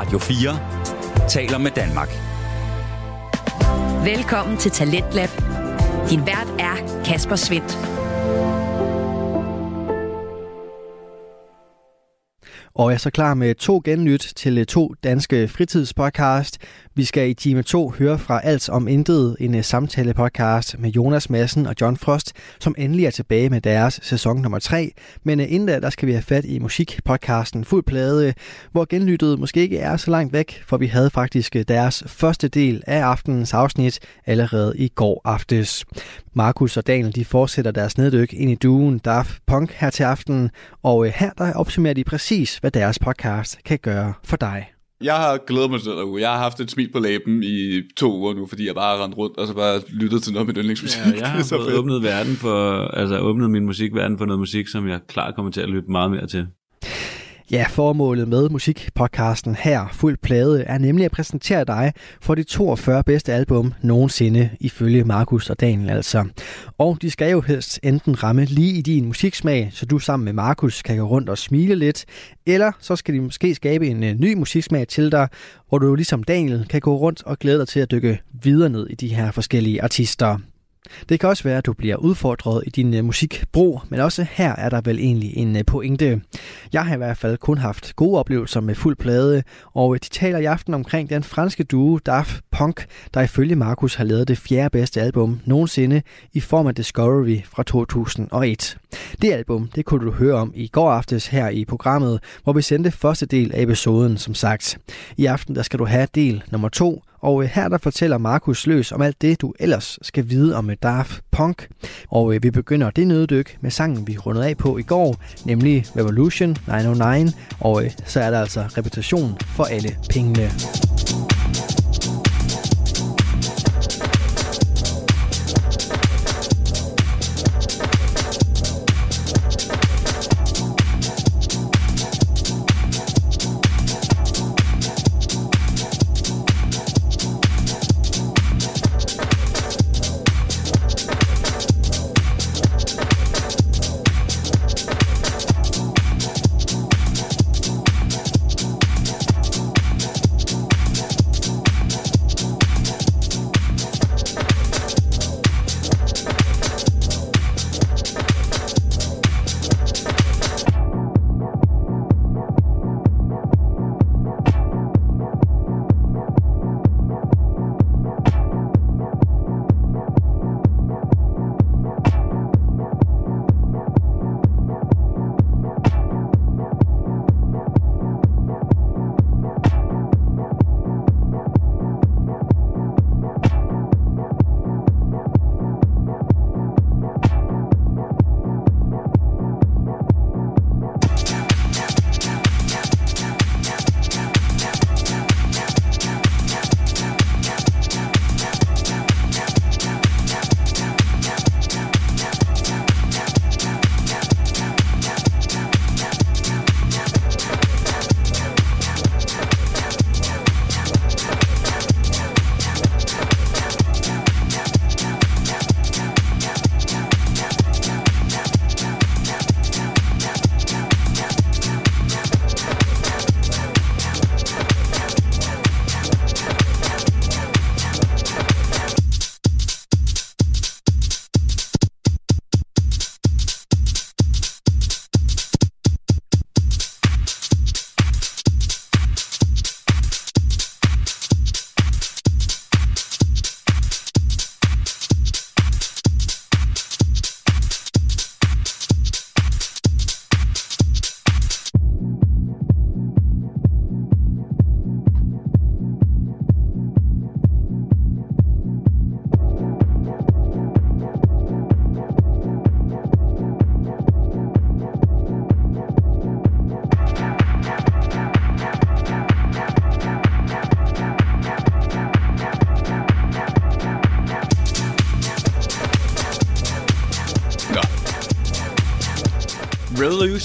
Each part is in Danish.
Radio 4 taler med Danmark. Velkommen til Talentlab. Din vært er Kasper Svendt. Og jeg er så klar med to genlyt til to danske fritidspodcast. Vi skal i time 2 høre fra Alt om Intet, en øh, samtale-podcast med Jonas Madsen og John Frost, som endelig er tilbage med deres sæson nummer 3. Men øh, inden da, der skal vi have fat i musikpodcasten Fuld Plade, hvor genlyttet måske ikke er så langt væk, for vi havde faktisk øh, deres første del af aftenens afsnit allerede i går aftes. Markus og Daniel de fortsætter deres neddyk ind i duen Daft Punk her til aften, og her der opsummerer de præcis, hvad deres podcast kan gøre for dig. Jeg har glædet mig til den uge. Jeg har haft et smil på læben i to uger nu, fordi jeg bare har rendt rundt og så bare lyttet til noget mit yndlingsmusik. Ja, jeg har fået åbnet, verden for, altså åbnet min musikverden for noget musik, som jeg klart kommer til at lytte meget mere til. Ja, formålet med musikpodcasten her, Fuld Plade, er nemlig at præsentere dig for de 42 bedste album nogensinde, ifølge Markus og Daniel altså. Og de skal jo helst enten ramme lige i din musiksmag, så du sammen med Markus kan gå rundt og smile lidt, eller så skal de måske skabe en øh, ny musiksmag til dig, hvor du ligesom Daniel kan gå rundt og glæde dig til at dykke videre ned i de her forskellige artister. Det kan også være, at du bliver udfordret i din øh, musikbrug, men også her er der vel egentlig en øh, pointe. Jeg har i hvert fald kun haft gode oplevelser med fuld plade, og øh, de taler i aften omkring den franske duo Daft Punk, der ifølge Markus har lavet det fjerde bedste album nogensinde i form af Discovery fra 2001. Det album, det kunne du høre om i går aftes her i programmet, hvor vi sendte første del af episoden, som sagt. I aften der skal du have del nummer to, og øh, her der fortæller Markus Løs om alt det, du ellers skal vide om øh, Daft Punk. Og øh, vi begynder det nøddyk med sangen, vi rundede af på i går, nemlig Revolution 909. Og så er der altså reputation for alle pengene.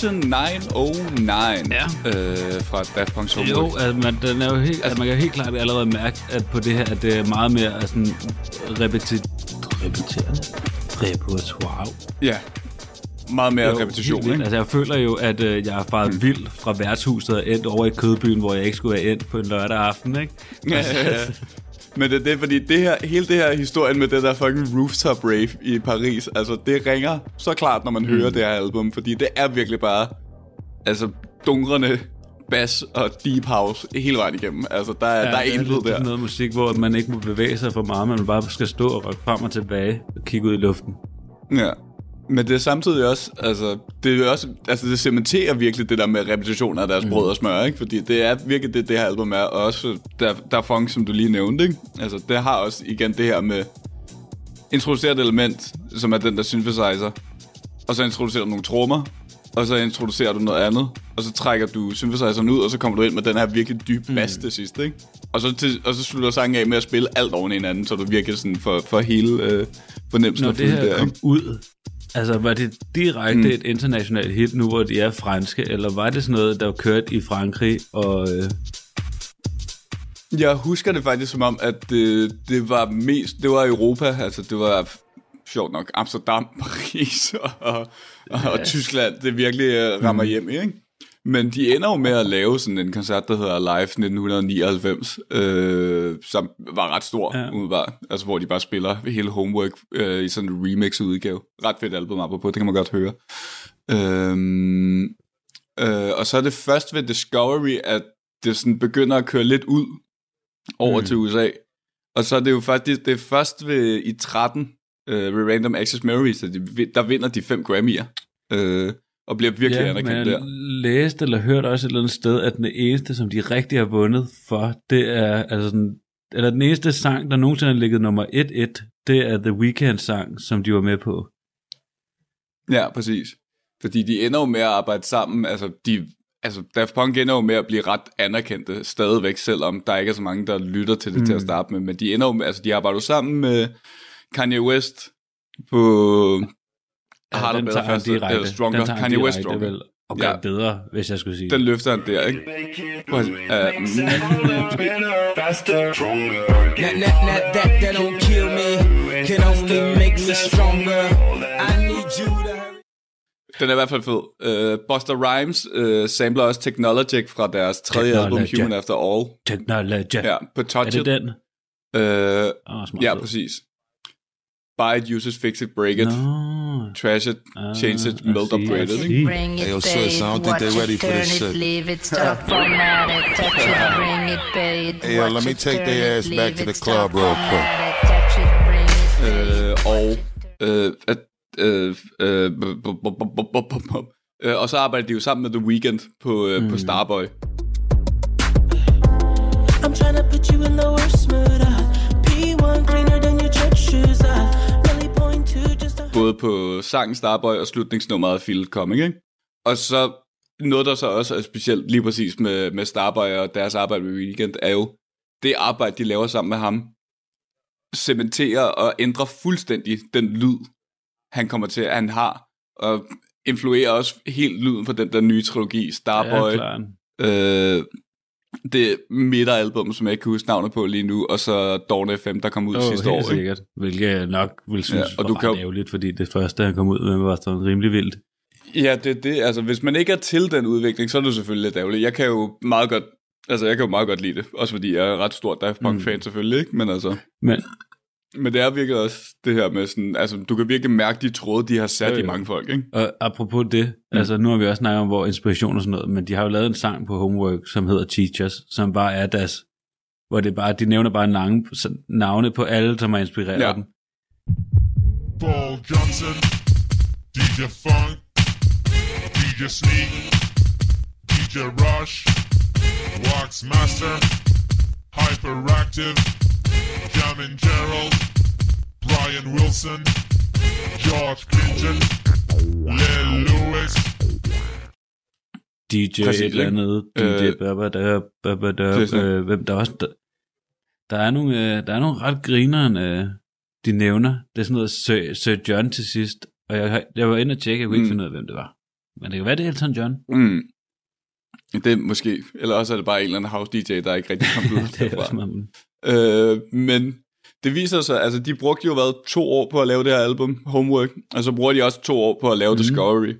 Revolution 909 ja. øh, fra Daft Punk's Homework. Jo, altså, man, den er jo helt, altså, man kan helt klart allerede mærke, at på det her, at det er meget mere sådan, repetit, repeterende repertoire. Ja. meget mere Jo, repetition, helt ikke? Altså, jeg føler jo, at øh, jeg er faret vild fra værtshuset og endt over i kødbyen, hvor jeg ikke skulle være endt på en lørdag aften, ikke? Ja, ja, ja. Men det er det, fordi det her, hele det her historien med det der fucking rooftop rave i Paris, altså det ringer så klart, når man mm. hører det her album, fordi det er virkelig bare, altså dungrende bass og deep house hele vejen igennem. Altså der er, ja, der er det en lyd der. noget musik, hvor man ikke må bevæge sig for meget, man bare skal stå og rykke frem og tilbage og kigge ud i luften. Ja. Men det er samtidig også, altså, det er også, altså det cementerer virkelig det der med repetition af deres mm. brød og smør, ikke? Fordi det er virkelig det, det her album er, og også der, der er funk, som du lige nævnte, ikke? Altså, det har også igen det her med introduceret element, som er den der synthesizer, og så introducerer du nogle trommer, og så introducerer du noget andet, og så trækker du synthesizeren ud, og så kommer du ind med den her virkelig dybe bass mm. til sidst, ikke? Og så, til, og så slutter sangen af med at spille alt oven i hinanden, så du virkelig sådan for, for hele øh, fornemmelsen Når det her der, kom ud, altså var det direkte mm. et internationalt hit nu, hvor de er franske, eller var det sådan noget, der var kørt i Frankrig, og øh, Jeg husker det faktisk som om, at det, det var mest, det var Europa, altså det var sjovt nok Amsterdam, Paris og, og, og, og Tyskland, det virkelig uh, rammer mm. hjem ikke? Men de ender jo med at lave sådan en koncert, der hedder Live 1999, øh, som var ret stor, Ja. umiddelbart. Altså, hvor de bare spiller hele Homework øh, i sådan en remix-udgave. Ret fedt album, apropos, det kan man godt høre. Øhm, øh, og så er det først ved Discovery, at det sådan begynder at køre lidt ud over mm. til USA. Og så er det jo faktisk, det er først ved, i 13, øh, ved Random Access Memories, at de, vin- der vinder de fem Grammy'er. Øh, og bliver virkelig ja, anerkendt der. læste eller hørte også et eller andet sted, at den eneste, som de rigtig har vundet for, det er, altså sådan, eller den eneste sang, der nogensinde har ligget nummer 1-1, det er The Weeknd sang, som de var med på. Ja, præcis. Fordi de ender jo med at arbejde sammen. Altså, de, altså Daft Punk ender jo med at blive ret anerkendte stadigvæk, selvom der ikke er så mange, der lytter til det mm. til at starte med. Men de ender jo med, altså de arbejder jo sammen med Kanye West på Ja, Harder, den tager han Faster, direkte. eller Stronger. Den tager han Kanye West direkte, Stronger. vel, og gør Ja. ja. bedre, hvis jeg skulle sige. Den løfter han der, ikke? Prøv at- øh. That, that, that, that, that don't kill me, can only make me stronger. I need you to hurry. Den er i hvert fald fed. Uh, Buster Rhymes uh, samler også Technologic fra deres tredje album, Technologic. Human After All. Technology. Ja, på Er Touch det It. den? Uh, Oh, ja, fed. præcis. buy it, use it, fix it, break it, no. trash it, uh, change it, melt, upgrade it. Bring it, hey, babe, I don't think they're ready it, for this shit. Leave it, stop, format it, touch it, bring it, babe. Hey, yo, let me take their ass back to the club real quick. Og og så arbejder de jo sammen med The Weeknd på, øh, på Starboy. I'm trying to put you in the worst mood. Uh. P1 cleaner than your church shoes. Uh. Både på sangen Starboy og slutningsnummeret Feel It Coming, ikke? Og så noget, der så også er specielt lige præcis med, med Starboy og deres arbejde med Weekend, er jo det arbejde, de laver sammen med ham, cementerer og ændrer fuldstændig den lyd, han kommer til, at han har, og influerer også helt lyden for den der nye trilogi, Starboy, Ja, klart. øh, det midteralbum, som jeg ikke kan huske navnet på lige nu, og så Dawn FM, der kom ud Åh, sidste år. helt Ikke? sikkert. Hvilket jeg nok vil synes Ja, og var du kan ærgerligt, fordi det første, han kom ud med, var sådan rimelig vildt. Ja, det det. Altså, hvis man ikke er til den udvikling, så er det selvfølgelig lidt ærgerligt. Jeg kan jo meget godt, altså, jeg kan jo meget godt lide det. Også fordi jeg er ret stor Daft Punk-fan selvfølgelig, ikke? Men altså, Men men det er virkelig også det her med sådan, altså, du kan virkelig mærke de tråde, de har sat Jo, i jo. mange folk, ikke? og apropos det, mm. altså nu har vi også snakket om, hvor inspiration og sådan noget, men de har jo lavet en sang på Homework, som hedder Teachers, som bare er deres, hvor det bare, de nævner bare navne, navne på alle, som har inspireret Ja. dem. Paul Johnson, DJ Funk, DJ Sneak, DJ Rush, Wax Master, Hyperactive, Jamin Gerald, Brian Wilson, George Clinton, Lil Lewis, DJ Præcis, et eller ikke? andet, DJ Øh, Babada, Babada, er øh, hvem der er også, der, der er nogle, øh, der er nogle ret grineren, øh, de nævner. Det er sådan noget Sir, Sir John til sidst, og jeg, jeg var inde og tjekke, jeg kunne ikke Mm. finde ud af, hvem det var. Men det kan være, det er Elton John. Mm. Det er måske, eller også er det bare en eller anden house DJ, der ikke rigtig kom ud det er også Øh, men det viser sig, altså de brugte jo været to år på at lave det her album, Homework, og så bruger de også to år på at lave mm. Discovery.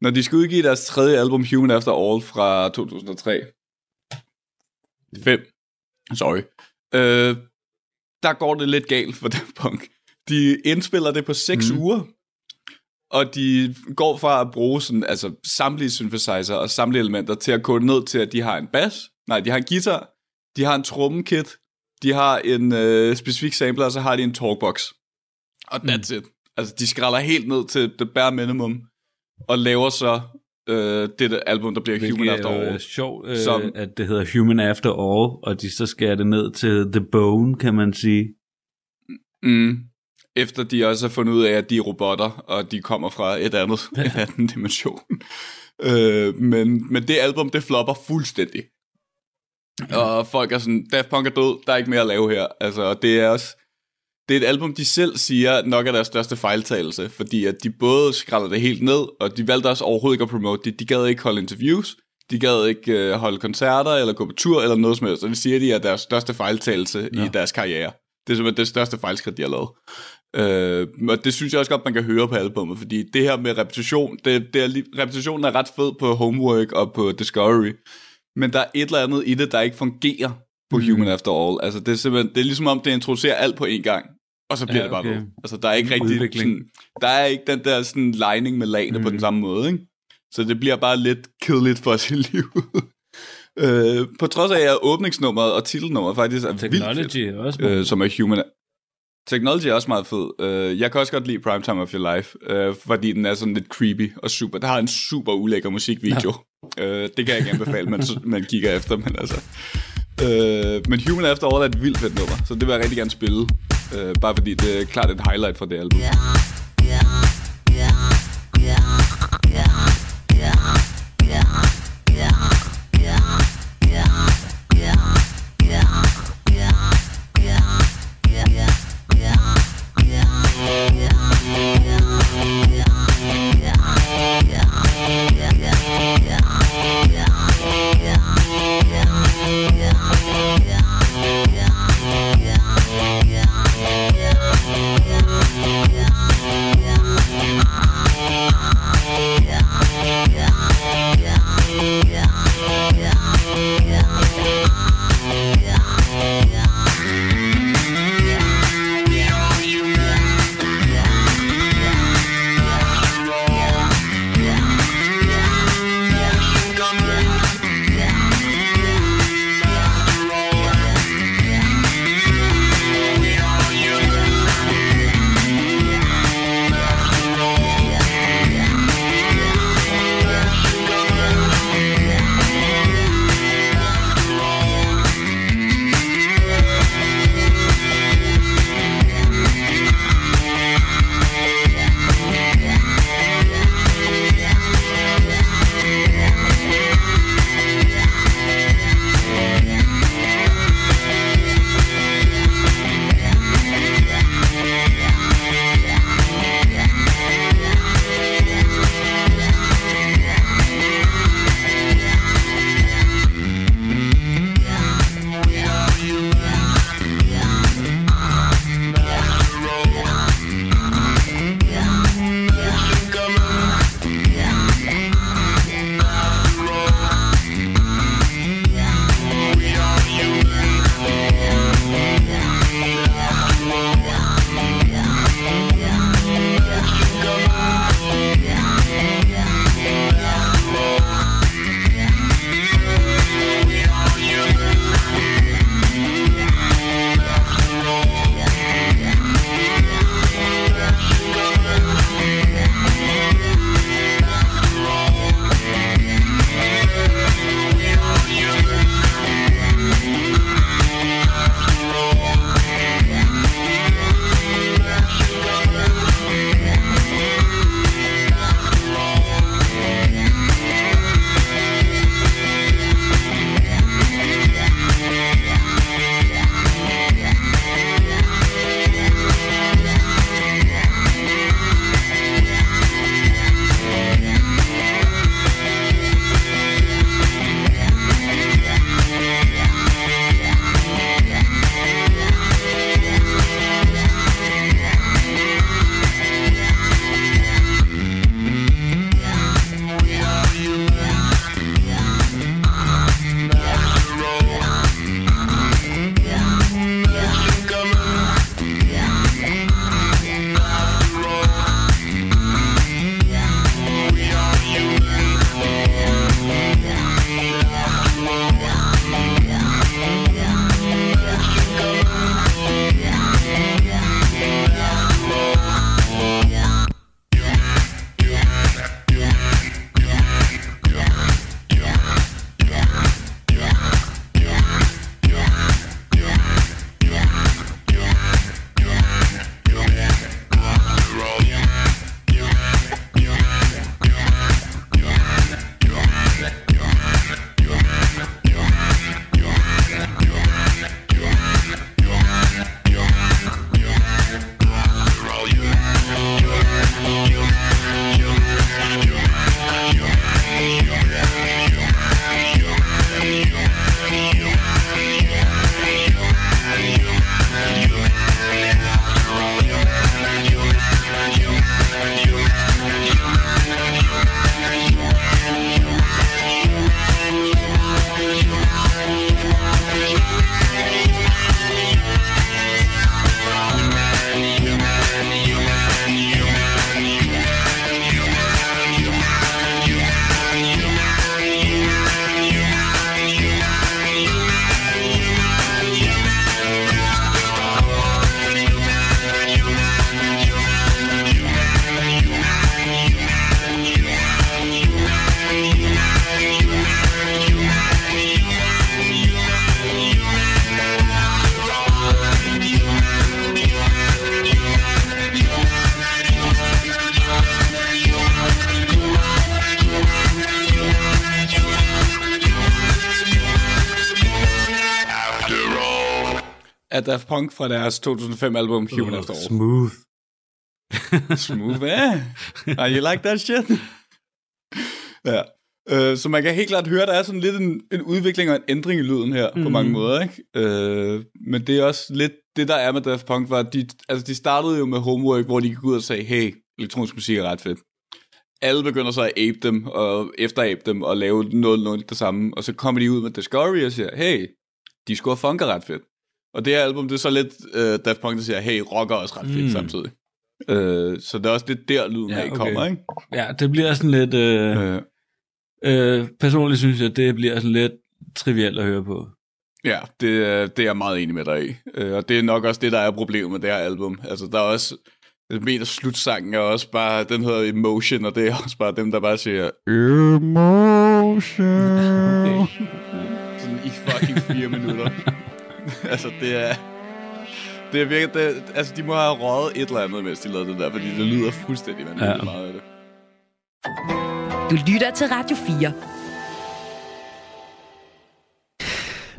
Når de skal udgive deres tredje album, Human After All, fra 2003. 5. Sorry. Øh, der går det lidt galt for Daft Punk. De indspiller det på 6 mm. uger, og de går fra at bruge sådan, altså, samtlige synthesizer og samtlige elementer til at gå ned til, at de har en bass, nej, de har en guitar, de har en trommekit, de har en øh, specifik sampler, og så har de en talkbox. Og that's mm. it. Altså, de skralder helt ned til det bare minimum, og laver så øh, det album, der bliver Hvilket Human After er All. jo sjovt, øh, Som- at det hedder Human After All, og de så skærer det ned til The Bone, kan man sige. Mm. Efter de også har fundet ud af, at de er robotter, og de kommer fra et andet, en anden dimension. Øh, men, men det album, det flopper fuldstændig. Og folk er sådan, Daft Punk er død, der er ikke mere at lave her. Altså, og det er også, det er et album, de selv siger nok er deres største fejltagelse, fordi at de både skralder det helt ned, og de valgte også overhovedet ikke at promote det. De gad ikke holde interviews, de gad ikke øh, holde koncerter, eller gå på tur, eller noget som helst. Og det siger de er deres største fejltagelse ja. i deres karriere. Det er simpelthen det største fejlskridt, de har lavet. Øh, og det synes jeg også godt, man kan høre på albumet, fordi det her med repetition, det, det er, repetitionen er ret fed på Homework og på Discovery, men der er et eller andet i det, der ikke fungerer på mm. Human After All. Altså det er simpelthen, det er ligesom om, det introducerer alt på én gang, og så bliver Ja, det bare okay. ved. Altså der er ikke rigtig sådan, der er ikke den der sådan lining med lagene mm. på Mm. den samme måde, ikke? Så det bliver bare lidt kedeligt for sit liv. øh, på trods af, at åbningsnummeret og titelnummeret faktisk er vildt fedt Technology også øh, som er human. Technology er også meget fed. Øh, jeg kan også godt lide Primetime of Your Life, øh, fordi den er sådan lidt creepy og super. Der har en super ulækker musikvideo. Øh, det kan jeg ikke anbefale, man, man kigger efter, men altså... Men Human After All er et vildt fedt nummer, så det vil jeg rigtig gerne spille. Bare fordi det er klart et highlight fra det album. Yeah. Daft Punk fra deres 2005-album Human After All. Smooth. Smooth, eh? Are you like that shit? ja. Øh, så man kan helt klart høre, at der er sådan lidt en, en udvikling og en ændring i lyden her, mm. på mange måder, ikke? Øh, men det er også lidt, det der er med Daft Punk, var, at de, altså de startede jo med Homework, hvor de gik ud og sagde, hey, elektronisk musik er ret fedt. Alle begynder så at ape dem, og efterape dem, og lave noget, noget det samme, og så kommer de ud med Discovery og siger, hey, de skulle have funket ret fedt. Og det her album, det er så lidt uh, Daft Punk, der siger, hey, rock er også ret fedt mm. samtidig. Uh, så det er også lidt der, lyden Ja, af okay. kommer, ikke? Ja, det bliver sådan lidt... Øh, Uh, øh, personligt synes jeg, det bliver sådan lidt trivielt at høre på. ja, det, er- det er jeg meget enig med dig i. Uh, og det er nok også det, der er problemet med det her album. Altså, der er også... Jeg mener, slutsangen er også bare, den hedder Emotion, og det er også bare dem, der bare siger, Emotion. Sådan i fucking fire minutter. altså, det er... Det er virkelig, det, altså de må have røget et eller andet, mens de lavede det der, fordi det lyder fuldstændig vanvittigt Ja. meget af det. Du lytter til Radio 4.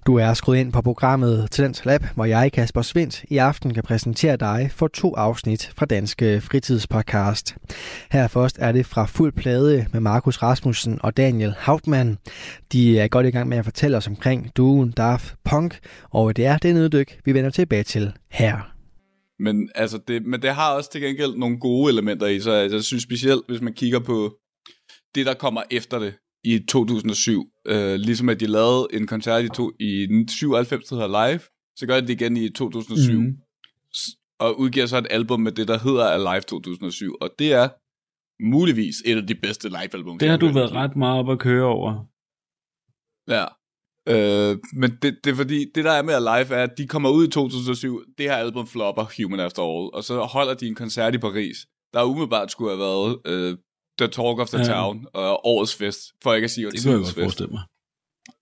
Du er skruet ind på programmet Talent Lab, hvor jeg, Kasper Svindt, i aften kan præsentere dig for to afsnit fra Danske Fritidspodcast. Her først er det fra Fuld Plade med Markus Rasmussen og Daniel Hauptmann. De er godt i gang med at fortælle os omkring duen Daft Punk, og det er det neddyk, vi vender tilbage til her. Men, altså det, men det har også til gengæld nogle gode elementer i sig. Altså, jeg synes specielt, hvis man kigger på det, der kommer efter det i 2007. Øh, ligesom at de lavede en koncert i, to, i 97, der hedder Live, så gør de det igen i 2007. Mhm. Mm. Og udgiver så et album med det, der hedder Alive 2007. Og det er muligvis et af de bedste live-album. Det har du været ret meget op at køre over. Ja. Øh, men det, det er fordi, det der er med Alive er, at de kommer ud i 2007, det her album flopper, Human After All, og så holder de en koncert i Paris, der umiddelbart skulle have været øh, The Talk of the Ja. Town, og årets fest, for ikke at sige Det kunne jeg godt fest. forestille mig.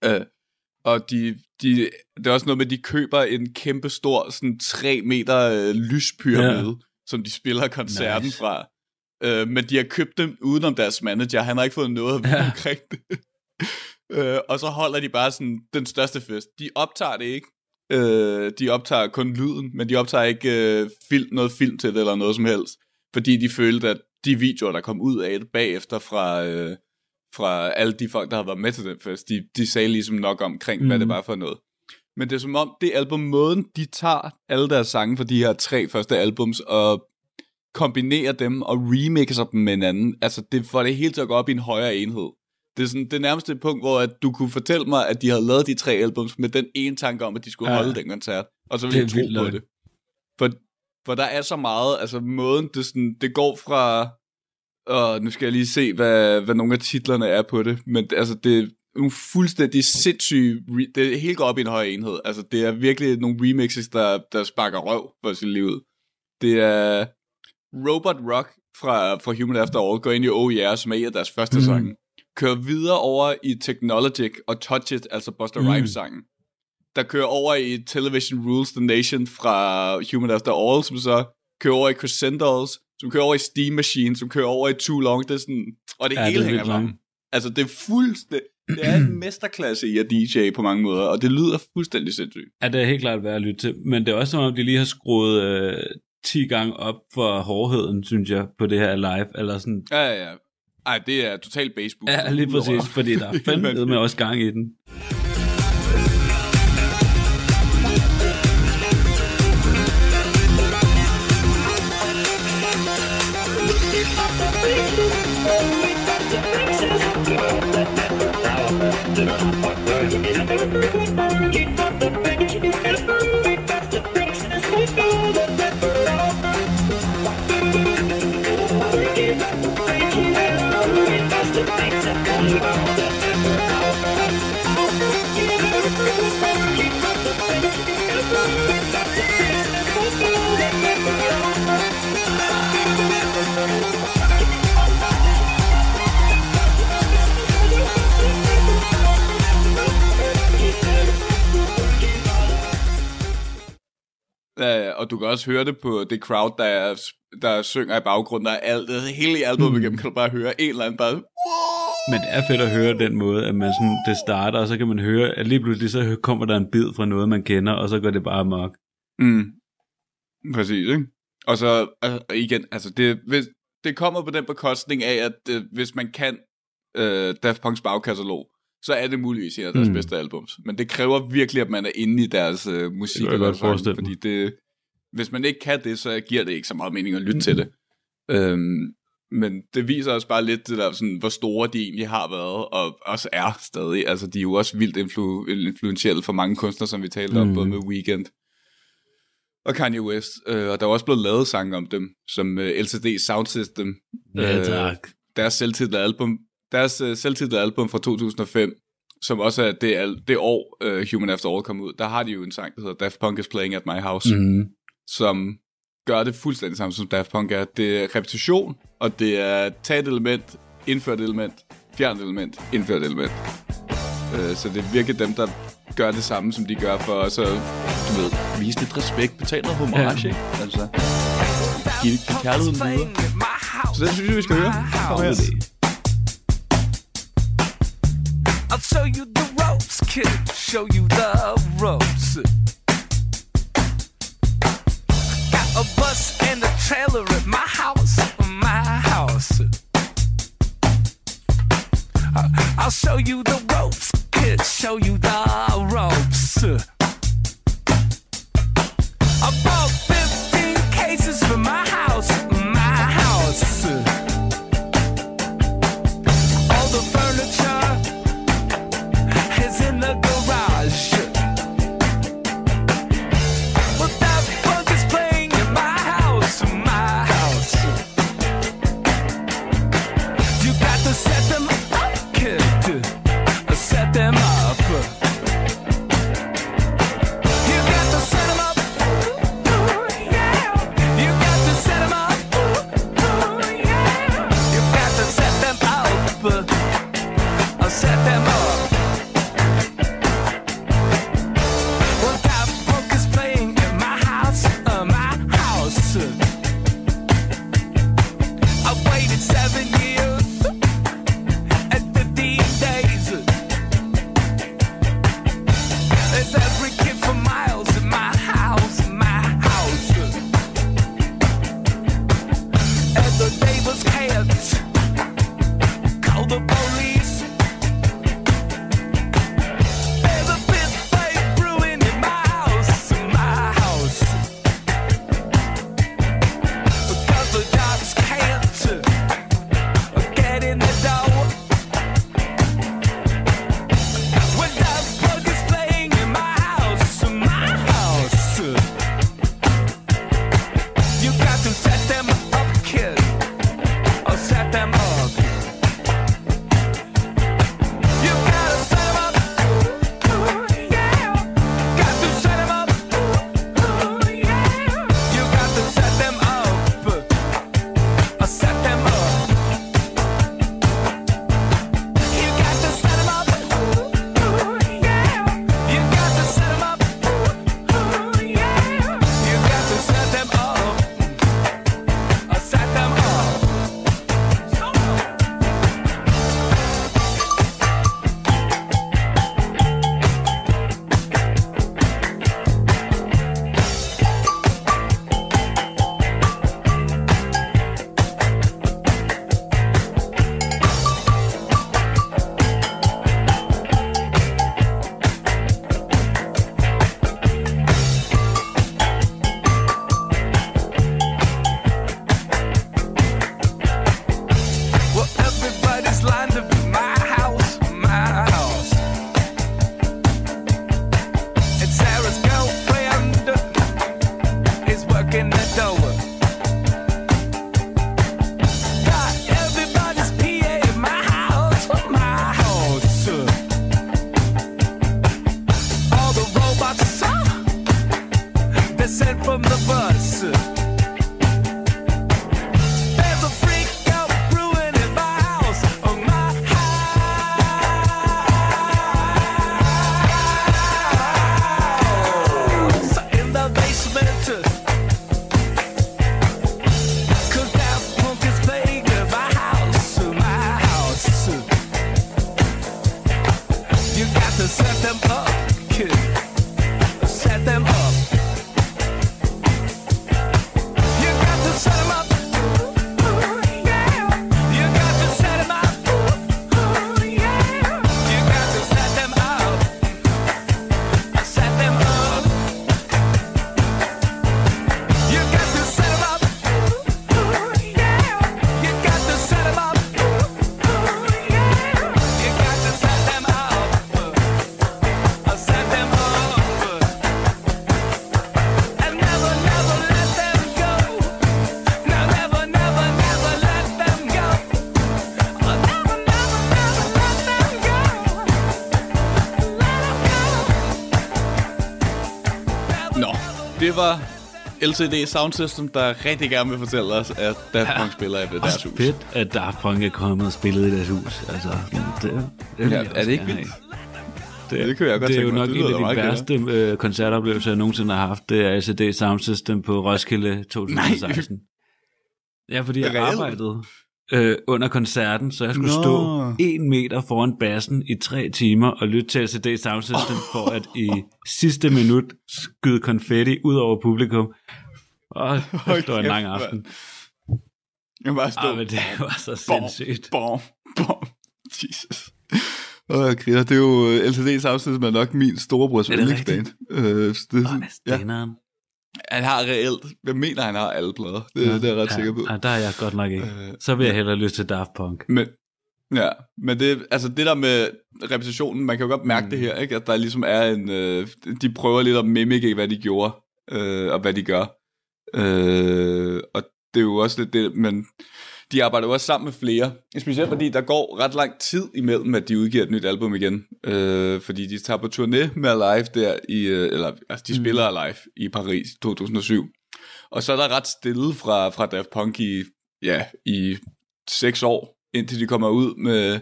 Øh, og de, de, det er også noget med, at de køber en kæmpe stor, sådan 3 meter øh, lyspyramide, ja. som de spiller koncerten Nice. fra. Øh, men de har købt dem udenom deres manager. Han har ikke fået noget ja. omkring det. øh, og så holder de bare sådan den største fest. De optager det ikke. Øh, de optager kun lyden, men de optager ikke øh, film, noget film til det eller noget som helst. Fordi de følte, at de videoer, der kom ud af det bagefter fra, øh, fra alle de folk, der havde været med til den fest, de, de sagde ligesom nok omkring, mm. hvad det Mhm. var for noget. Men det er som om, det album, måden de tager alle deres sange fra de her tre første albums, og kombinerer dem og remixer dem med hinanden, altså det får det hele til at gå op i en højere enhed. Det er sådan det nærmeste punkt, hvor at du kunne fortælle mig, at de havde lavet de tre albums med den ene tanke om, at de skulle Ja. holde den koncert, og så ville jeg tro på det. For, for der er så meget, altså måden, det, sådan, det går fra, og nu skal jeg lige se, hvad, hvad nogle af titlerne er på det, men altså det er nogle fuldstændig sindssyge, re- det hele går op i en høj enhed, altså det er virkelig nogle remixes, der, der sparker røv for sit liv ud. Det er Robot Rock fra, fra Human After All går ind i Oh Yeah, som er en af deres første Mm. sange. Kører videre over i Technologic og Touch It, altså Buster mm. Rhymes sangen. Der kører over i Television Rules the Nation fra Human After All, som så kører over i Crescendos, som kører over i Steam Machine, som kører over i Too Long. Det er sådan, og det Ja, det hele er hænger sammen. Altså, det er fuldstændig... Det er en mesterklasse i at DJ på mange måder, og det lyder fuldstændig sindssygt. Ja, det er helt klart værd at lytte til. Men det er også som om, de lige har skruet øh, 10 gange op for hårdheden, synes jeg, på det her live. Eller sådan, Ja, ja, ja. Ej, det er totalt baseball. ja, lige præcis, fordi der er fandme med også gang i den. Ja, og du kan også høre det på det crowd, der, er, der synger i baggrunden, der er alt, det hele albumet mm. igennem, kan du bare høre en eller anden bare, Men det er fedt at høre den måde, at man sådan, det starter, og så kan man høre, at lige pludselig så kommer der en bid fra noget, man kender, og så går det bare amok. Mm. Præcis, ikke? Og så altså, igen, altså det, hvis, det kommer på den bekostning af, at øh, hvis man kan øh, Daft Punk's bagkatalog, så er det muligvis en af deres Mm. mm. bedste albums. Men det kræver virkelig, at man er inde i deres øh, musik. Det eller sådan. Fordi det, hvis man ikke kan det, så giver det ikke så meget mening at lytte mm. til det. Øhm, men det viser også bare lidt, det der, sådan, hvor store de egentlig har været, og også er stadig. Altså, de er jo også vildt influ- influentielle for mange kunstnere, som vi talte mm. om, Mm. både med Weekend og Kanye West. Øh, og der er også blevet lavet sange om dem, som øh, LCD Sound System. Ja, Øh, tak. deres selvtitlede album, deres øh, selvtitlede album fra 2005, som også er det, al- det år, uh, Human After All kom ud, der har de jo en sang, der hedder Daft Punk is Playing at My House, mm. Som gør det fuldstændig samme som Daft Punk er. Det er repetition, og det er tage et element, indført element, fjern et element, indført element. Uh, så det er virkelig dem, der gør det samme, som de gør for os at, du ved, vise lidt respekt, betale noget homage, Ja. ikke? Altså, give, give kærligheden videre. Så det synes jeg, vi skal høre. Kom her. I'll show you the ropes, kid. Show you the ropes. Got a bus and a trailer at my house, my house. I- I'll show you the ropes, kid. Show you the ropes. Var LCD Sound System, der rigtig gerne vil fortælle os, at Daft Punk spiller i deres hus. Fedt, at Daft Punk er kommet og spillet i deres hus. Altså, det, det Ja, er det ikke vildt? have. Det kan jeg godt Det er jo nok Det en af de værste øh, koncertoplevelser, jeg nogensinde har haft. Det er LCD Sound System på Roskilde 2016. Ja, fordi jeg arbejdede øh, under koncerten, så jeg skulle Nå. stå en meter foran bassen i tre timer og lytte til LCD Sound System, for at i sidste minut skyde konfetti ud over publikum. Og det var en lang aften. Jeg bare stå. Ah, men det var så sindssygt. bom, bom. Jesus. Åh, jeg griner. Det er jo øh, LCD Sound System er nok min storebrors det yndlingsband. Øh, det er sådan, ja. Han har reelt. Jeg mener, han har alle plader. Det, ja, det er jeg ret ja, sikker på. Ja, der er jeg godt nok ikke. Øh, Så vil jeg hellere lyst til Daft Punk. Men, ja, men det, altså det der med repetitionen, man kan jo godt mærke mm. det her, ikke? at der ligesom er en, øh, de prøver lidt at mimike, hvad de gjorde, øh, og hvad de gør. Øh, og det er jo også lidt det, men de arbejder også sammen med flere, specielt fordi der går ret lang tid imellem, at de udgiver et nyt album igen, øh, fordi de tager på turné med Alive der, i, øh, eller altså de spiller Alive i Paris i 2007, og så er der ret stille fra, fra Daft Punk i, ja, i seks år, indtil de kommer ud med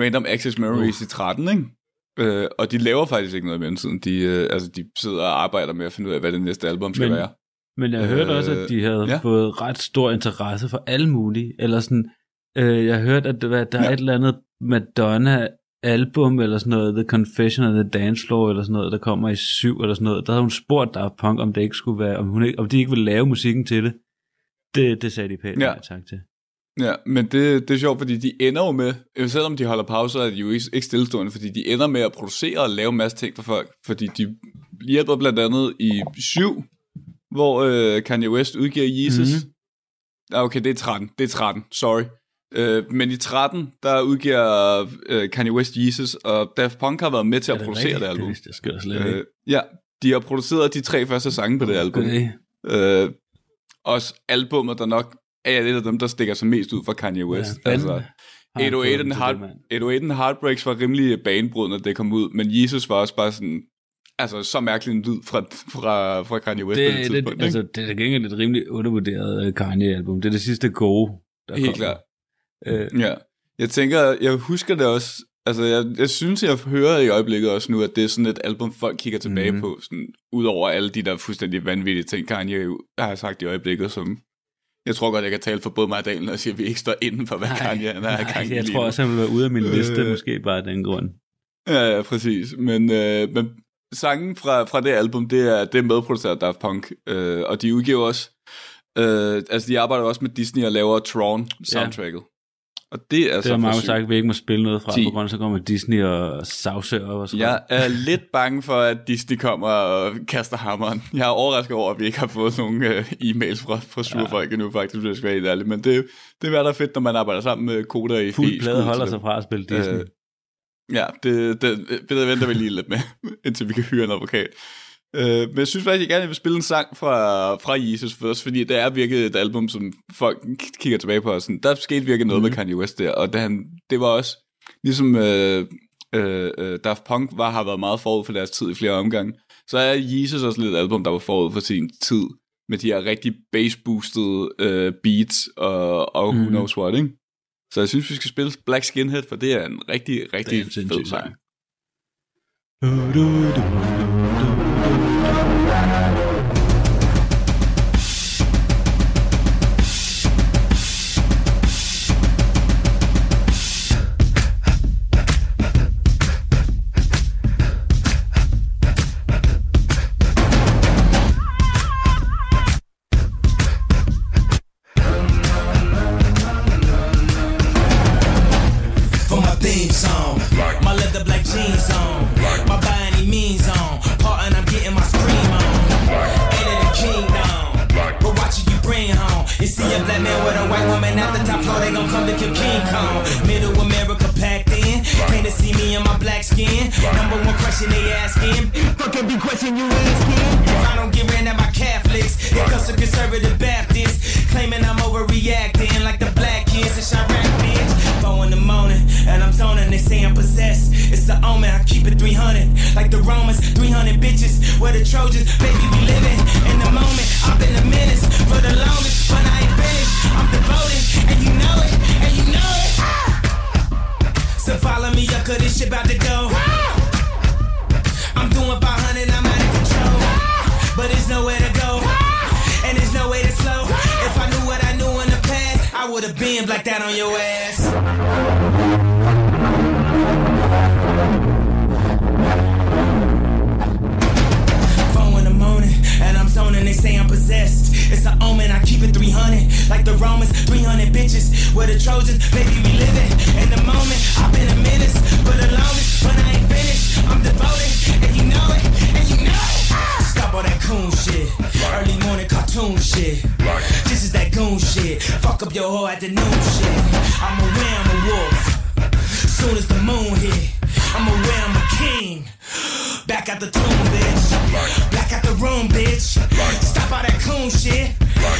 Random Access Memories uh. i 13, ikke? Øh, og de laver faktisk ikke noget i mellemtiden. De, øh, altså, de sidder og arbejder med at finde ud af, hvad det næste album skal Men- være. Men jeg hørte også, at de havde ja. fået ret stor interesse for alle mulige. Eller sådan, øh, jeg hørte, at det var, der ja. er Ja. et eller andet Madonna-album, eller sådan noget, The Confession of the Dance Floor, eller sådan noget, der kommer i syv, eller sådan noget. Der havde hun spurgt Daft Punk, om det ikke skulle være, om, hun ikke, om de ikke ville lave musikken til det. Det, det sagde de pænt Ja. tak til. Ja, men det, det er sjovt, fordi de ender jo med, øh, selvom de holder pauser, er de jo ikke, ikke stillestående, fordi de ender med at producere og lave en masse ting for folk, fordi de hjælper blandt andet i 7, hvor øh, Kanye West udgiver Jesus. Mm-hmm. Ah, okay, det er 13, det er 13, sorry. Øh, men i 13, der udgiver øh, Kanye West Jesus, og Daft Punk har været med til at Er producere rigtigt? det album. Det sgu da slet ikke. Øh, ja, de har produceret de tre første sange på det album. Okay. Øh, også albumet, der nok er et af dem, der stikker sig mest ud fra Kanye West. Ja, altså, fandme. Har han 808 fået and, Heart, det, mand. 808 and Heartbreaks var rimelig banebrydende, da det kom ud, men Jesus var også bare sådan, altså så mærkelig en lyd fra, fra, fra Kanye West på det Det, det, tidspunkt. altså, ikke? det er gengæld et rimelig undervurderet øh, Kanye-album. Det er det sidste gode, der Helt klart. Øh, Ja. Jeg tænker, jeg husker det også, altså jeg, jeg synes, jeg hører i øjeblikket også nu, at det er sådan et album, folk kigger tilbage mm. på, sådan, ud over alle de der fuldstændig vanvittige ting, Kanye har sagt i øjeblikket, som jeg tror godt, jeg kan tale for både mig og Daniel, og sige, at vi ikke står inden for, hvad Kanye han er nej, i jeg tror også, han vil være ude af min liste, Øh. måske bare af den grund. Ja, ja, præcis. Men, øh, men sangen fra, fra det album, det er, det er medproduceret af Daft Punk, øh, og de udgiver også, øh, altså de arbejder også med Disney og laver Tron soundtracket. Og det er Det så har sygt. sagt, at vi ikke må spille noget fra, 10. på grund af, så kommer Disney og savser op og sådan Jeg er lidt bange for, at Disney kommer og kaster hammeren. Jeg er overrasket over, at vi ikke har fået nogen øh, e-mails fra, fra sure ja. folk endnu, faktisk, hvis jeg skal være helt ærlig. Men det, det er der er fedt, når man arbejder sammen med koder i Fuld plade holder sig fra at spille Disney. Øh, Ja, det, det, det venter vi lige lidt med, indtil vi kan hyre en advokat. Øh, men jeg synes faktisk, jeg gerne vil spille en sang fra, fra Jesus først, fordi det er virkelig et album, som folk kigger tilbage på. Og sådan, der skete virkelig noget mm. med Kanye West der, og det, han, det var også, ligesom øh, øh, øh, Daft Punk var, har været meget forud for deres tid i flere omgange, så er Jesus også lidt et album, der var forud for sin tid, med de her rigtig bass-boostede øh, beats og, og who Mhm. knows what, ikke? Så jeg synes, vi skal spille Black Skinhead, for det er en rigtig, rigtig Det er en sindssyg fed sang. It's omen, I keep it 300. Like the Romans, 300 bitches. Where the Trojans, baby, we living in the moment. I've been a menace for the longest, but I ain't finished. I'm devoted, and you know it, and you know it. Ah! So follow me up, cause this shit about to go. Ah! I'm doing 500, I'm out of control. Ah! But there's nowhere to go, and there's no way to slow. If I knew what I knew in the past, I would have been like that on your ass. Phone in the morning, and I'm zoning, they say I'm possessed. It's an omen, I keep it 300. Like the Romans, 300 bitches. Where the Trojans, baby, we living in the moment. I've been a menace for the longest, but I ain't finished. I'm devoted, and you know it, and you know it. Stop all that coon shit. Early morning cartoon shit. This is that goon shit. Fuck up your whole afternoon shit. I'm aware I'm a wolf. Soon as the moon hit, I'm aware I'm a king. Back at the tomb, bitch. Back at the room, bitch. Stop all that coon shit.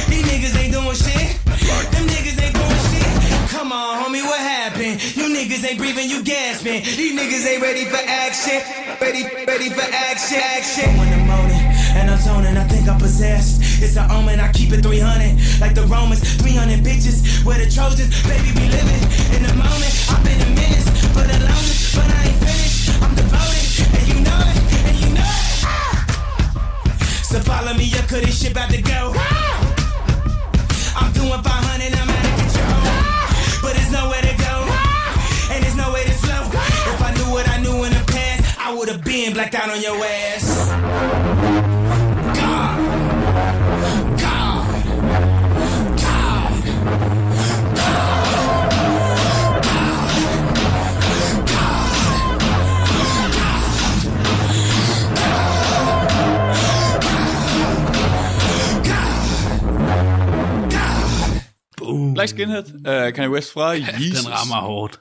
These niggas ain't doing shit. Them niggas ain't doing shit. Come on, homie, what happened? You niggas ain't breathing, you gasping. These niggas ain't ready for action. Ready, ready for action, action. The morning, and I'm zoning, I think I'm possessed. It's an omen, I keep it 300. Like the Romans, 300 bitches. Where the Trojans, baby, we living in the moment. I've been a menace for the longest, but I So follow me up, cause this shit about to go. I'm doing 500, I'm out of control. But there's nowhere to go, and there's no way to slow. If I knew what I knew in the past, I would have been blacked out on your ass. Black Skinhead, uh, Kanye West fra Yeezus. Den rammer hårdt.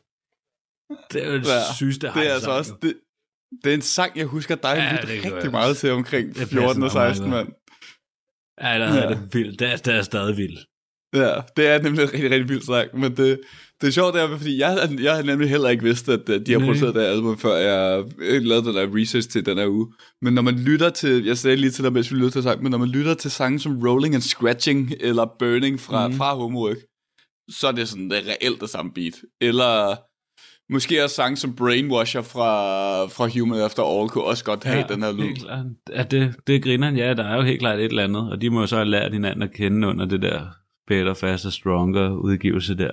Det er jo det Ja, sygeste det er altså også... Det, det er en sang, jeg husker dig Ja, ja, gør rigtig meget til omkring Det 14 og passer mig 16, meget mand. Ja, der er det vildt. Det er, det er stadig vildt. Ja, det er nemlig en rigtig, rigtig vild sang, men det, det er sjovt, det er, fordi jeg, jeg har nemlig heller ikke vidst, at de har produceret det album, før jeg øh, lavede den der research til den her uge. Men når man lytter til, jeg sagde lige til dig, mens vi lytter til sang, men når man lytter til sange som Rolling and Scratching, eller Burning fra, mm. fra Homework, så er det sådan det er reelt det samme beat. Eller måske også sange som Brainwasher fra, fra Human After All, kunne også godt have ja, den her lyd. helt klart. Ja, det, det griner ja, der er jo helt klart et eller andet, og de må jo så have lært hinanden at kende under det der Better, Faster, Stronger udgivelse der.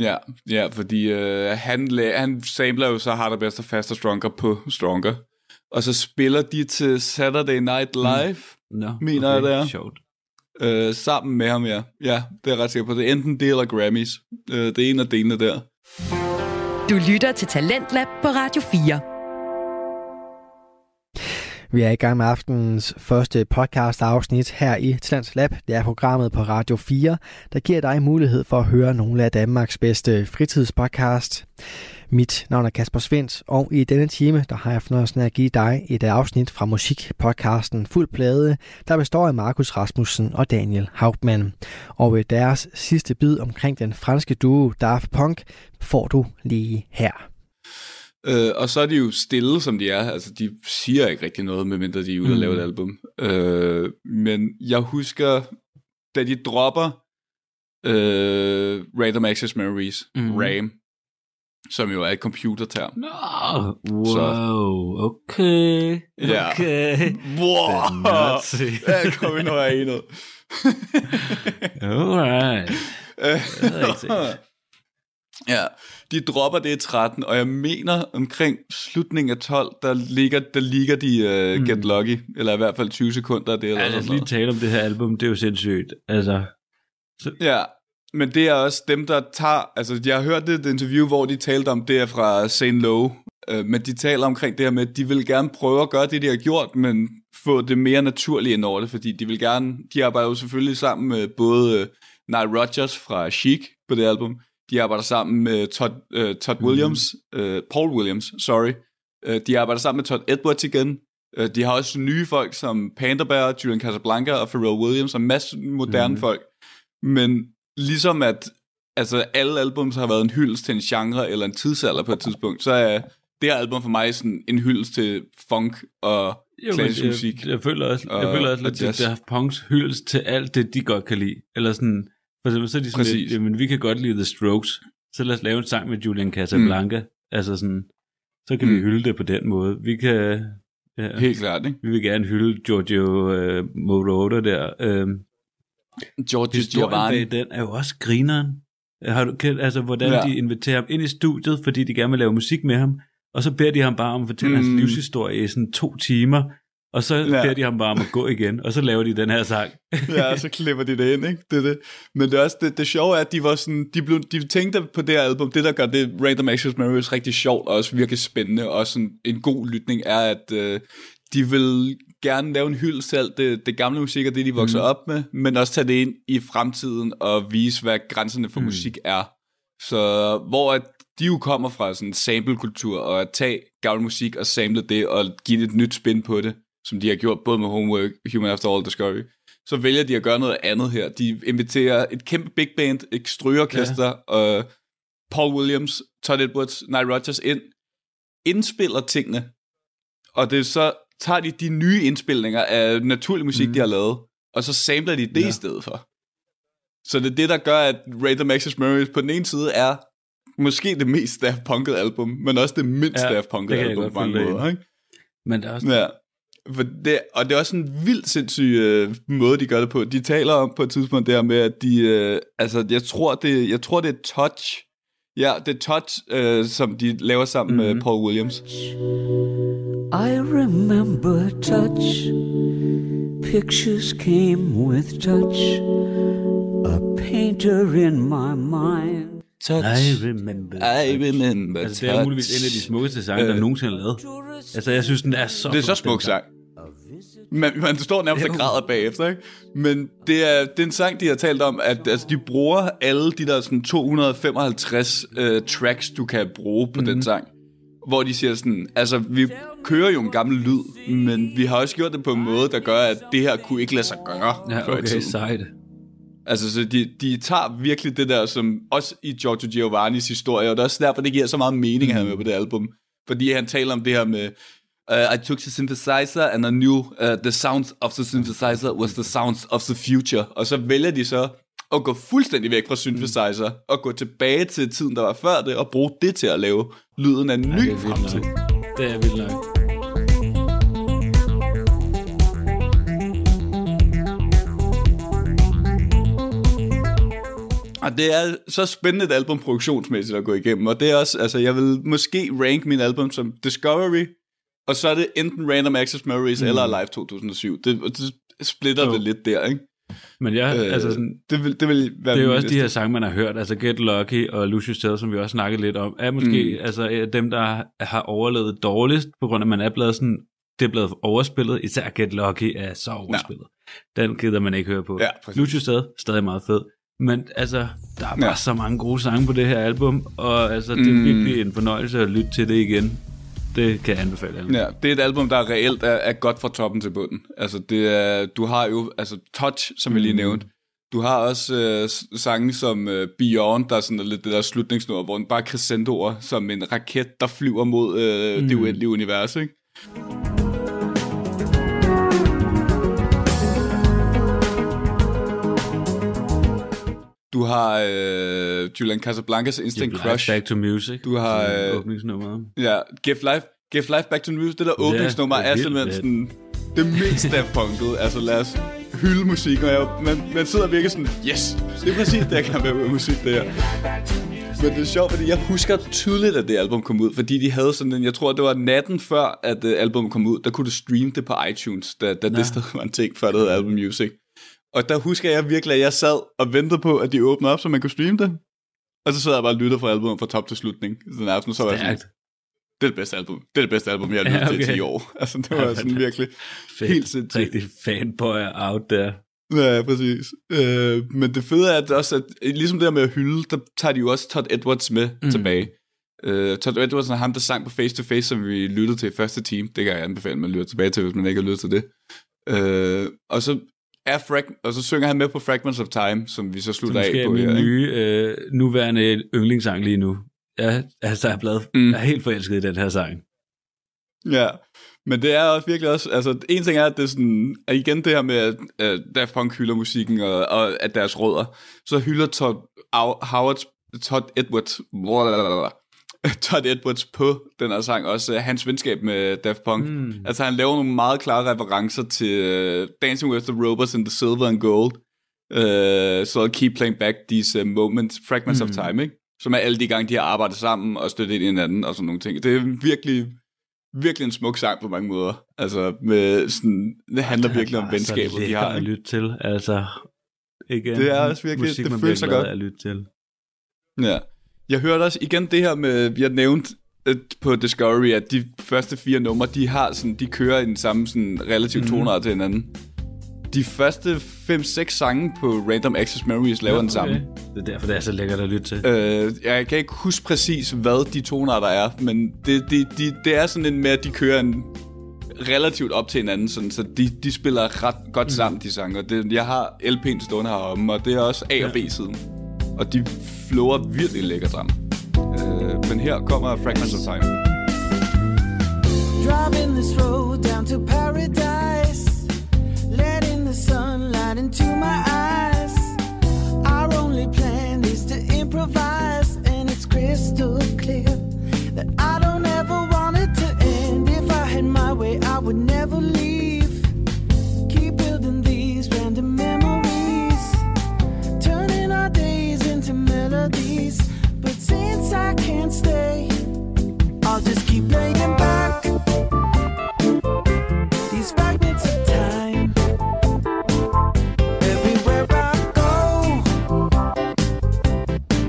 Ja, ja fordi øh, han, han samler jo så Harder, Best og Faster, Stronger på Stronger. Og så spiller de til Saturday Night Live, Nå, Mener jeg, det er. Sjovt. Øh, sammen med ham, ja. Ja, det er jeg ret sikker på. Det er enten det eller Grammys. Øh, det er en af delene der. Du lytter til Talentlab på Radio 4. Vi er i gang med aftenens første podcast afsnit her i Talents Lab. Det er programmet på Radio 4, der giver dig mulighed for at høre nogle af Danmarks bedste fritidspodcast. Mit navn er Kasper Svendt, og i denne time der har jeg fornøjelsen af at give dig et afsnit fra musikpodcasten Fuld Plade, der består af Markus Rasmussen og Daniel Hauptmann. Og ved deres sidste bid omkring den franske duo Daft Punk får du lige her. Øh, og så er de jo stille, som de er. Altså, de siger ikke rigtig noget, medmindre de er ude mm. og lave et album. Øh, men jeg husker, da de dropper øh, Random Access Memories, mm. RAM, som jo er et computerterm. Nå, wow, okay, Ja. okay. Wow! Er. Ja, kom ind og enet. Alright. Øh, ja, de dropper det i 13, og jeg mener omkring slutningen af 12, der ligger, der ligger de uh, Get Lucky, eller i hvert fald 20 sekunder af det. Eller Ja, lad os lige tale om det her album, det er jo sindssygt. Altså, Ja, men det er også dem, der tager... Altså, jeg har hørt det, et interview, hvor de talte om det er fra St. Low, øh, men de taler omkring det her med, at de vil gerne prøve at gøre det, de har gjort, men få det mere naturligt ind over det, fordi de vil gerne... De arbejder jo selvfølgelig sammen med både øh, Nile Rodgers fra Chic på det album, de arbejder sammen med Todd, øh, Todd Williams, øh, Paul Williams, sorry. Øh, de arbejder sammen med Todd Edwards igen. Øh, de har også nye folk som Panda Bear, Julian Casablanca og Pharrell Williams, og en masse moderne Mhm. mm. folk. Men ligesom at altså, alle albums har været en hyldest til en genre eller en tidsalder på et tidspunkt, så er det her album for mig sådan en hyldest til funk og Jo, klassisk jeg, musik. Jeg føler også, jeg og- føler også og lidt, at det er punks hyldest til alt det, de godt kan lide. Eller sådan, for eksempel så er de sådan Præcis. lidt, jamen vi kan godt lide The Strokes, så lad os lave en sang med Julian Casablanca. Mm. Altså sådan, så kan mm. vi hylde det på den måde. Vi kan, ja, Helt klart, ikke? vi vil gerne hylde Giorgio øh, Moroder der. Øh, George historien Giovanni. bag den er jo også grineren. Har du kendt, altså hvordan Ja. de inviterer ham ind i studiet, fordi de gerne vil lave musik med ham, og så beder de ham bare om at fortælle mm. Hans livshistorie i sådan to timer, og så ja. Beder de ham bare om at gå igen, og så laver de den her sang. ja, og så klipper de det ind, ikke? Det det. Men det, er også, det, det sjove er, at de var sådan, de, blev, de tænkte på det her album, det der gør det Random Access Memories rigtig sjovt, og også virkelig spændende, og sådan en god lytning er, at øh, de vil gerne lave en hyldest til alt det, det gamle musik og det, de vokser mm. op med, men også tage det ind i fremtiden og vise, hvad grænserne for mm. musik er. Så hvor at de jo kommer fra sådan en samplekultur, og at tage gammel musik og sample det, og give det et nyt spin på det, som de har gjort både med Homework, Human After All Discovery, så vælger de at gøre noget andet her. De inviterer et kæmpe big band, et strygeorkester, ja. og Paul Williams, Todd Edwards, Nile Rodgers ind, indspiller tingene, og det er så tager de de nye indspilninger af naturlig musik, mm. de har lavet, og så samler de det ja. i stedet for. Så det er det, der gør, at Random Access Memories på den ene side er måske det mest Daft Punk'et album, men også det mindst Ja, Daft det Punk'et album på mange måder. Ikke? Men der er også, Ja. For det, og det er også en vildt sindssyg øh, måde, de gør det på. De taler om på et tidspunkt der med, at de, øh, altså jeg tror, det, jeg tror, det er Touch. Ja, det er Touch, øh, som de laver sammen mm-hmm. med Paul Williams. I remember touch. Pictures came with touch. A painter in my mind. Touch. I remember. I remember Altså, det er touch. muligvis en af de smukkeste sange, der Øh. nogensinde er lavet. Altså, jeg synes, den er så Det er så smuk den sang. Man, man står nærmest og græder bagefter, ikke? Men det er, det er en sang, de har talt om, at altså, de bruger alle de der sådan 255 øh, tracks, du kan bruge på mm. den sang. Hvor de siger sådan, altså vi kører jo en gammel lyd, men vi har også gjort det på en måde, der gør, at det her kunne ikke lade sig gøre Ja, okay, sejt. Altså, så de, de tager virkelig det der, som også i Giorgio Giovannis historie, og det er også derfor, det giver så meget mening at have med på det album. Fordi han taler om det her med, uh, I took the synthesizer, and I knew uh, the sounds of the synthesizer was the sounds of the future. Og så vælger de så at gå fuldstændig væk fra synthesizer, og gå tilbage til tiden, der var før det, og bruge det til at lave lyden af en det ny er fremtid. Det er vildt nok. Og det er så spændende et album produktionsmæssigt at gå igennem, og det er også, altså jeg vil måske rank min album som Discovery, og så er det enten Random Access Memories mm. eller Live 2007. Det, det splitter Jo. det lidt der, ikke? Men jeg, Øh, altså sådan, det, vil, det vil være det er jo også de her sange, man har hørt, altså Get Lucky og Lucius Tale, som vi også snakkede lidt om, er måske mm. altså øh, dem, der har overlevet dårligst, på grund af, at man er blevet sådan, det er blevet overspillet, især Get Lucky er så overspillet. Ja. Den gider man ikke høre på. Ja, præcis. Lucius Tale, stadig meget fed. Men altså, der er bare Ja. så mange gode sange på det her album, og altså, det er Mm. virkelig en fornøjelse at lytte til det igen. Det kan jeg anbefale alle. Ja, det er et album, der reelt er, er godt fra toppen til bunden. Altså, det er, du har jo, altså Touch, som jeg lige Mm. nævnte. Du har også øh, sange som øh, Beyond, der er sådan lidt det der slutningsnummer, hvor den bare er crescendoer, som en raket, der flyver mod øh, mm. det uendelige univers, ikke? Du har øh, Julian Casablancas Instant Give Crush. Life Back to Music. Du har, øh, åbningsnummeret. Ja, Give Life, Give Life Back to Music, det der åbningsnummer det er er simpelthen sådan det mest Daft Punk'et. Altså lad os hylde musik, og jeg, man, man sidder virkelig sådan, yes, det er præcis det, jeg kan være med musik, det her. Men det er sjovt, fordi jeg husker tydeligt, at det album kom ud, fordi de havde sådan en, jeg tror, det var natten før, at uh, albumet kom ud, der kunne du streame det på iTunes, da, da det stadig var en ting, før det hed Album Music. Og der husker jeg virkelig, at jeg sad og ventede på, at de åbnede op, så man kunne streame det. Og så sad jeg bare og lyttede fra albumet fra top til slutning. Sådan en aften, så var jeg sådan, det er det bedste album. Det er det bedste album, jeg har Ja, lyttet til i okay. 10 år. Altså, det var sådan virkelig Fedt. helt sindssygt. Rigtig fanboy out der. Ja, præcis. Øh, men det fede er at også, at ligesom det der med at hylde, der tager de jo også Todd Edwards med mm. tilbage. Øh, Todd Edwards er ham, der sang på Face to Face, som vi lyttede til i første team. Det kan jeg anbefale, at man lytter tilbage til, hvis man ikke har lyttet til det. Øh, og så er frag- og så synger han med på Fragments of Time, som vi så slutter af er på min her. ikke? nye, øh, nuværende yndlingssang lige nu. jeg, altså, jeg er, blevet, Mm. jeg er helt forelsket i den her sang. Ja, men det er også virkelig også, altså en ting er, at det er sådan, at igen det her med, at uh, Daft Punk hylder musikken, og, og at deres rødder, så hylder Todd Howard, Todd Edwards, blablabla, Todd Edwards på den her sang, også uh, hans venskab med Daft Punk. Mm. Altså han laver nogle meget klare referencer til uh, Dancing with the Robots in the Silver and Gold, uh, så Keep Playing Back These uh, Moments, Fragments mm. of Time, ikke? Som er alle de gange, de har arbejdet sammen og støttet ind i hinanden og sådan nogle ting. Det er virkelig, virkelig en smuk sang på mange måder. Altså, med sådan, det handler er virkelig om så venskabet, de har. at Ikke? lytte til. Altså, igen, Det er også virkelig- musik, det føles så godt. at lytte til. Ja. Jeg hørte også igen det her med, vi har nævnt øh, på Discovery, at de første fire numre, de har sådan, de kører i den samme sådan relativt mm. tonart til hinanden. De første 5-6 sange på Random Access Memories laver ja, den samme. Det er derfor, det er så lækkert at lytte til. Øh, jeg kan ikke huske præcis, hvad de tonarter er, men det, det, det, det er sådan en med, at de kører en relativt op til hinanden, sådan, så de, de spiller ret godt sammen, de sange. Og det, jeg har LP'en stående heromme, og det er også A- og B-siden. Og de flower virkelig lækkert sammen. Øh, men her kommer Fragments of Time. Driving this road down to paradise, letting the sunlight into my eyes. Our only plan is to improvise, and it's crystal clear that I don't ever want it to end. If I had my way, I would never melodies. But since I can't stay, I'll just keep playing back these fragments of time. Everywhere I go,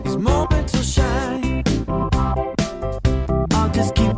these moments will shine. I'll just keep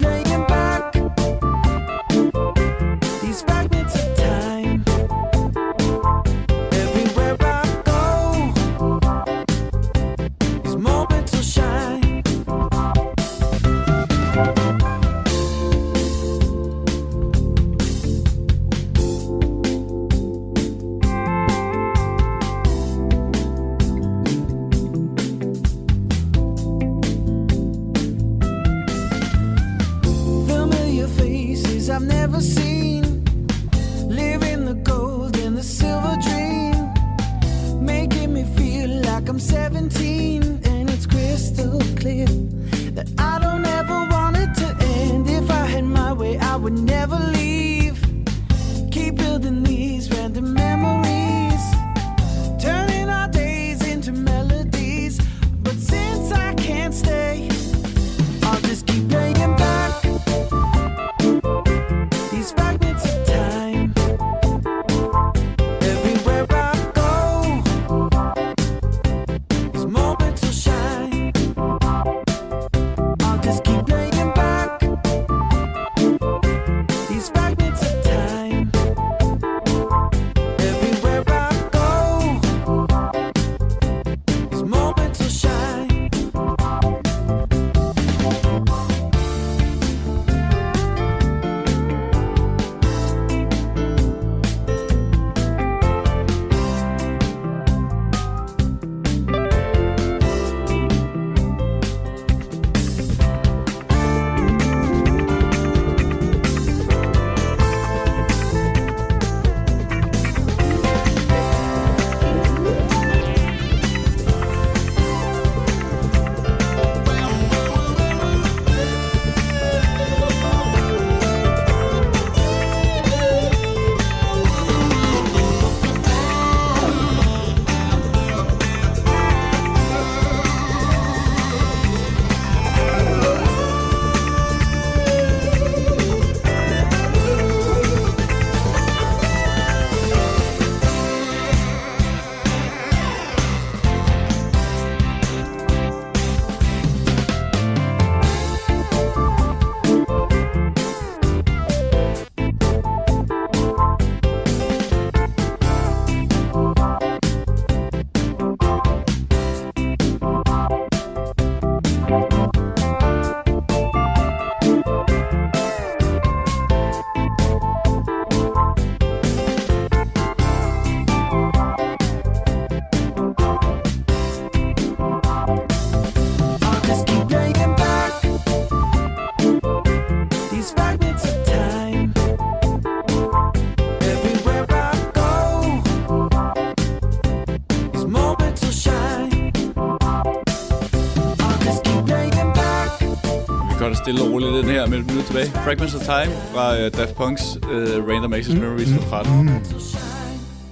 stille og roligt den her med et minut tilbage. Fragments of Time fra uh, Daft Punk's uh, Random Access Memories fra 13.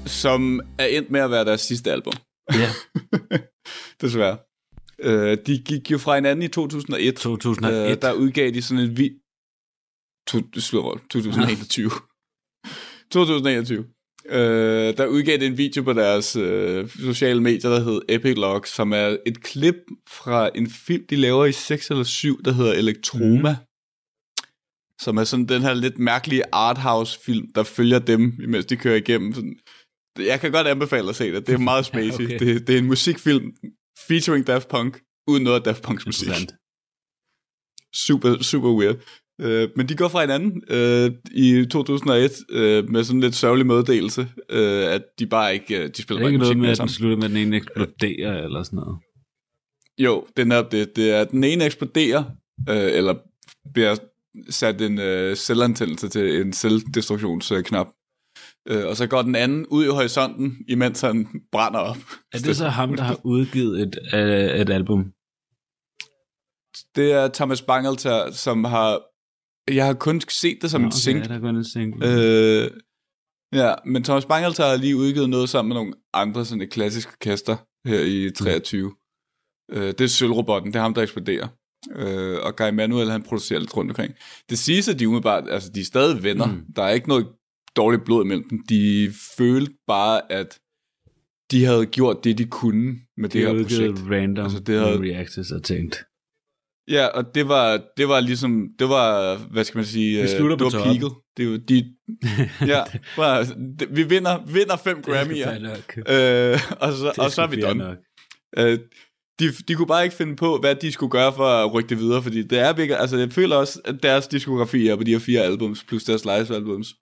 Som er endt med at være deres sidste album. Ja. Desværre. Uh, de gik jo fra hinanden i 2001. 2001. Uh, der udgav de sådan en vi... To, slår, 2021. 2021. Øh, der udgav en video på deres øh, sociale medier, der hed Epic Log, som er et klip fra en film, de laver i 6 eller 7, der hedder Elektroma. Mm. Som er sådan den her lidt mærkelige arthouse-film, der følger dem, imens de kører igennem. Sådan, jeg kan godt anbefale at se det. Det er meget spacey. Okay. det, det er en musikfilm featuring Daft Punk, uden noget af Daft Punks musik. Super, super weird. Uh, men de går fra hinanden uh, i 2001 uh, med sådan lidt sørgelig meddelelse, uh, at de bare ikke, uh, de spiller Er bare ikke noget med, at den slutter med, at den ene eksploderer eller sådan noget? Jo, det er netop det. Det er, at den ene eksploderer, uh, eller bliver sat en uh, selvantændelse til en selvdestruktionsknap. Uh, og så går den anden ud i horisonten, imens han brænder op. Er det så ham, der har udgivet et, uh, et album? Det er Thomas Bangalter, som har... Jeg har kun set det som Nå, en single. Der er kun en single. Øh, ja, men Thomas Bangalter har lige udgivet noget sammen med nogle andre sådan et klassisk orkester her i 23. Mm. Øh, det er Sølvrobotten, det er ham, der eksploderer. Øh, og Guy Manuel, han producerer lidt rundt omkring. Det siges, at de umiddelbart, altså de er stadig venner. Mm. Der er ikke noget dårligt blod imellem dem. De følte bare, at de havde gjort det, de kunne med det de her projekt. random Altså, altså, det havde- reactors og tænkt. Ja, og det var, det var ligesom, det var, hvad skal man sige, Vi øh, slutter det på var toppen. peaket. Det jo de, ja, bare, det, vi vinder, vinder fem Grammy'er, øh, og, så, og så er vi done. Nok. Øh, de, de kunne bare ikke finde på, hvad de skulle gøre for at rykke det videre, fordi det er virkelig, altså jeg føler også, at deres diskografi er på de her fire albums, plus deres live albums,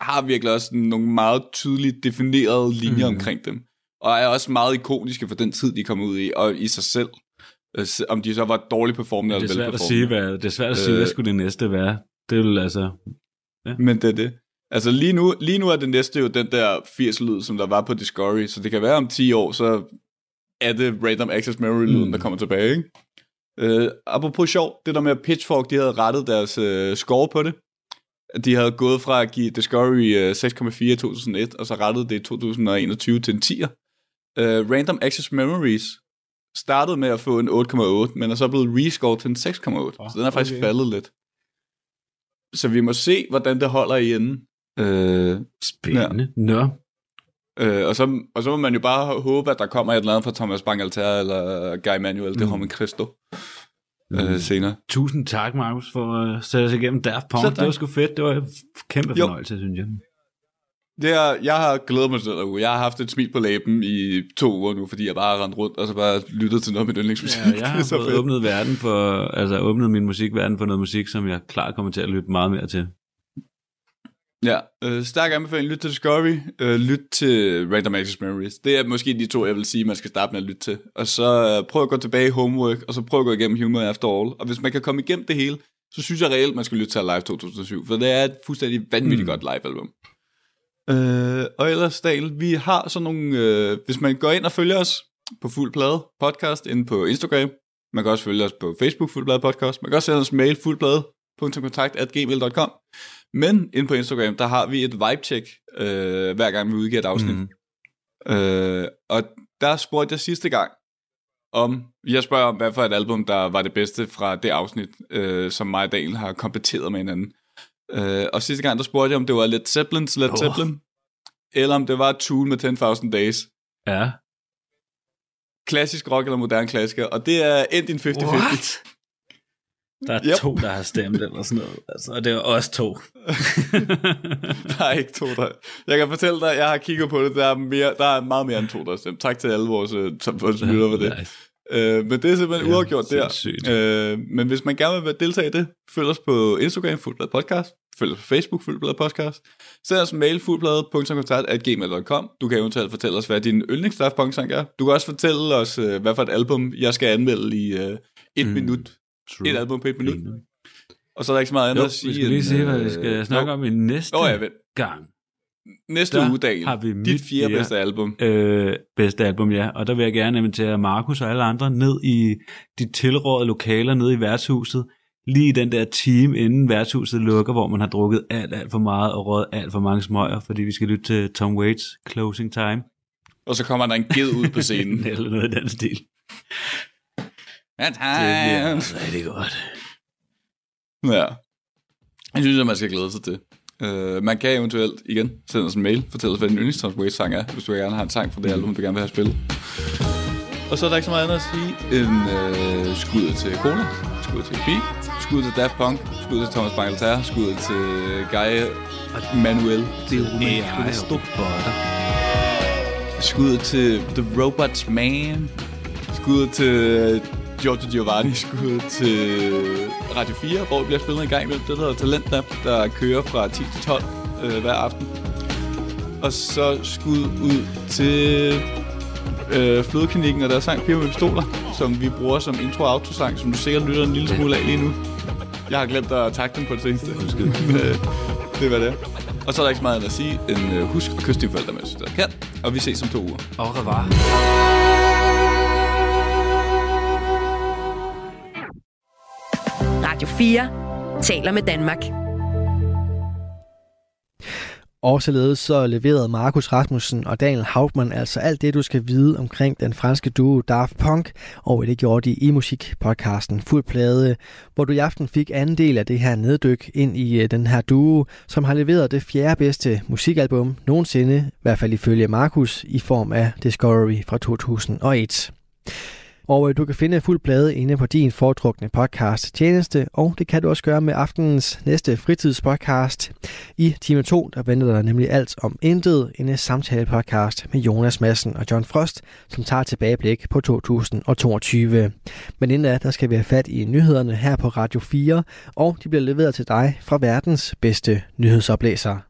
har virkelig også nogle meget tydeligt definerede linjer mm. omkring dem, og er også meget ikoniske for den tid, de kom ud i, og i sig selv. Øh, Om de så var dårligt performende Det er eller velperformende. sige, hvad, det er svært at sige, hvad Øh. skulle det næste være. Det vil altså... Men det er det. Altså lige nu, lige nu er det næste jo den der 80-lyd, som der var på Discovery, så det kan være om 10 år, så er det Random Access Memory-lyden, Mm. der kommer tilbage, ikke? Uh, apropos sjov, det der med Pitchfork, de havde rettet deres uh, score på det. De havde gået fra at give Discovery uh, 6,4 i 2001, og så rettede det i 2021 til en 10'er. Uh, Random Access Memories startede med at få en 8,8, men er så blevet rescored til en 6,8. Oh, så den er faktisk okay. faldet lidt. Så vi må se, hvordan det holder i enden. Øh, Spændende. Ja. Nå, øh, og, så, og så må man jo bare håbe, at der kommer et eller andet fra Thomas Bangalter eller Guy Manuel, det Mm. har med Christo øh, senere. tusind tak, Markus, for at sætte os igennem Daft Punk. Det var sgu fedt. Det var en kæmpe Jo. fornøjelse, synes jeg. Det er, jeg har glædet mig til den uge. Jeg har haft et smil på læben i to uger nu, fordi jeg bare har rendt rundt og så bare lyttet til noget mit yndlingsmusik. Ja, jeg har så fået åbnet verden for, altså åbnet min musikverden for noget musik, som jeg klart kommer til at lytte meget mere til. Ja, øh, stærk anbefaling. Lyt til Discovery. Øh, lyt til Random Access Memories. Det er måske de to, jeg vil sige, man skal starte med at lytte til. Og så øh, prøv at gå tilbage i Homework, og så prøv at gå igennem Humor After All. Og hvis man kan komme igennem det hele, så synes jeg reelt, man skal lytte til Live 2007. For det er et fuldstændig vanvittigt mm. godt live-album. Øh, og ellers, Daniel, vi har sådan nogle... Øh, hvis man går ind og følger os på Fuld Plade podcast inde på Instagram, man kan også følge os på Facebook, Fuld Plade podcast. Man kan også sende os mail, fuldplade.kontakt.gmail.com. Men inde på Instagram, der har vi et vibe-check, øh, hver gang vi udgiver et afsnit. Mm. Øh, og der spurgte jeg sidste gang, om, jeg spørger om, hvad for et album, der var det bedste fra det afsnit, øh, som mig og Daniel har kompeteret med hinanden. Øh, og sidste gang, der spurgte jeg, om det var Led Zeppelin's Led Åh. Zeppelin, eller om det var Tool med 10.000 Days. Ja. Klassisk rock eller moderne klassiker, og det er endt i en 50-50. Der er Yep. to, der har stemt eller sådan noget. Altså, og det er os to. Der er ikke to, der... Jeg kan fortælle dig, jeg har kigget på det, der er, mere, der er meget mere end to, der har stemt. Tak til alle vores, øh, som- vores lyttere for det. Nice. Øh, men det er simpelthen Ja, uafgjort der. Øh, men hvis man gerne vil deltage i det, følg os på Instagram, Fuldblad Podcast. Følg os på Facebook, Fuldblad Podcast. Send os en mail, fuldblad.kontakt.gmail.com. Du kan eventuelt fortælle os, hvad din yndlings Daft Punk sang er. Du kan også fortælle os, øh, hvad for et album, jeg skal anmelde i øh, et Mm. minut. True. Et album på et minut. Og så er der ikke så meget andet Jo, at sige. vi skal lige se, hvad vi øh, skal snakke jo. om i næste Nå, ja, vent. gang. Næste Der uge, Daniel. har vi Dit fjerde fjerde- bedste album. øh, bedste album, ja. Og der vil jeg gerne invitere Markus og alle andre ned i de tilrådede lokaler nede i værtshuset lige den der time, inden værtshuset lukker, hvor man har drukket alt, alt for meget og røget alt for mange smøger, fordi vi skal lytte til Tom Waits Closing Time. Og så kommer der en ged ud på scenen. Eller noget i den stil. Ja, Det bliver rigtig godt. Ja. Jeg synes, at man skal glæde sig til. Uh, man kan eventuelt igen sende os en mail, fortælle os, hvad din yndlings sang er, hvis du gerne har en sang fra det album, du gerne vil have spillet. Og så er der ikke så meget andet at sige end uh, skud til Cola, skud til B, skud til Daft Punk, skud til Thomas Bangalter, skud til Guy Manuel. Det er jo. Skud til The Robots Man. Skud til Giorgio Giovanni. Skud til Radio 4, hvor vi bliver spillet en gang imellem. Det der hedder Talentlab, der kører fra 10 til 12 øh, hver aften. Og så skud ud til øh, Flødeklinikken og deres sang Piger med Pistoler, som vi bruger som intro- og autosang, som du sikkert lytter en lille smule af lige nu. Jeg har glemt at takke dem på det seneste. det var det. Og så er der ikke så meget at sige, end øh, husk at kysse dine forældre, du stadig kan. Og vi ses om to uger. Au revoir. Radio 4 taler med Danmark. Og således så leverede Markus Rasmussen og Daniel Hauptmann altså alt det, du skal vide omkring den franske duo Daft Punk, og det gjorde de i musikpodcasten Fuld Plade, hvor du i aften fik anden del af det her neddyk ind i øh, den her duo, som har leveret det fjerde bedste musikalbum nogensinde, i hvert fald ifølge Markus, i form af Discovery fra 2001. Og øh, du kan finde fuld plade inde på din foretrukne podcast tjeneste, og det kan du også gøre med aftenens næste fritidspodcast. I time 2, der venter der nemlig alt om intet, en øh, samtale-podcast med Jonas Madsen og John Frost, som tager tilbageblik på 2022. Men inden da, der skal vi have fat i nyhederne her på Radio 4, og de bliver leveret til dig fra verdens bedste nyhedsoplæser.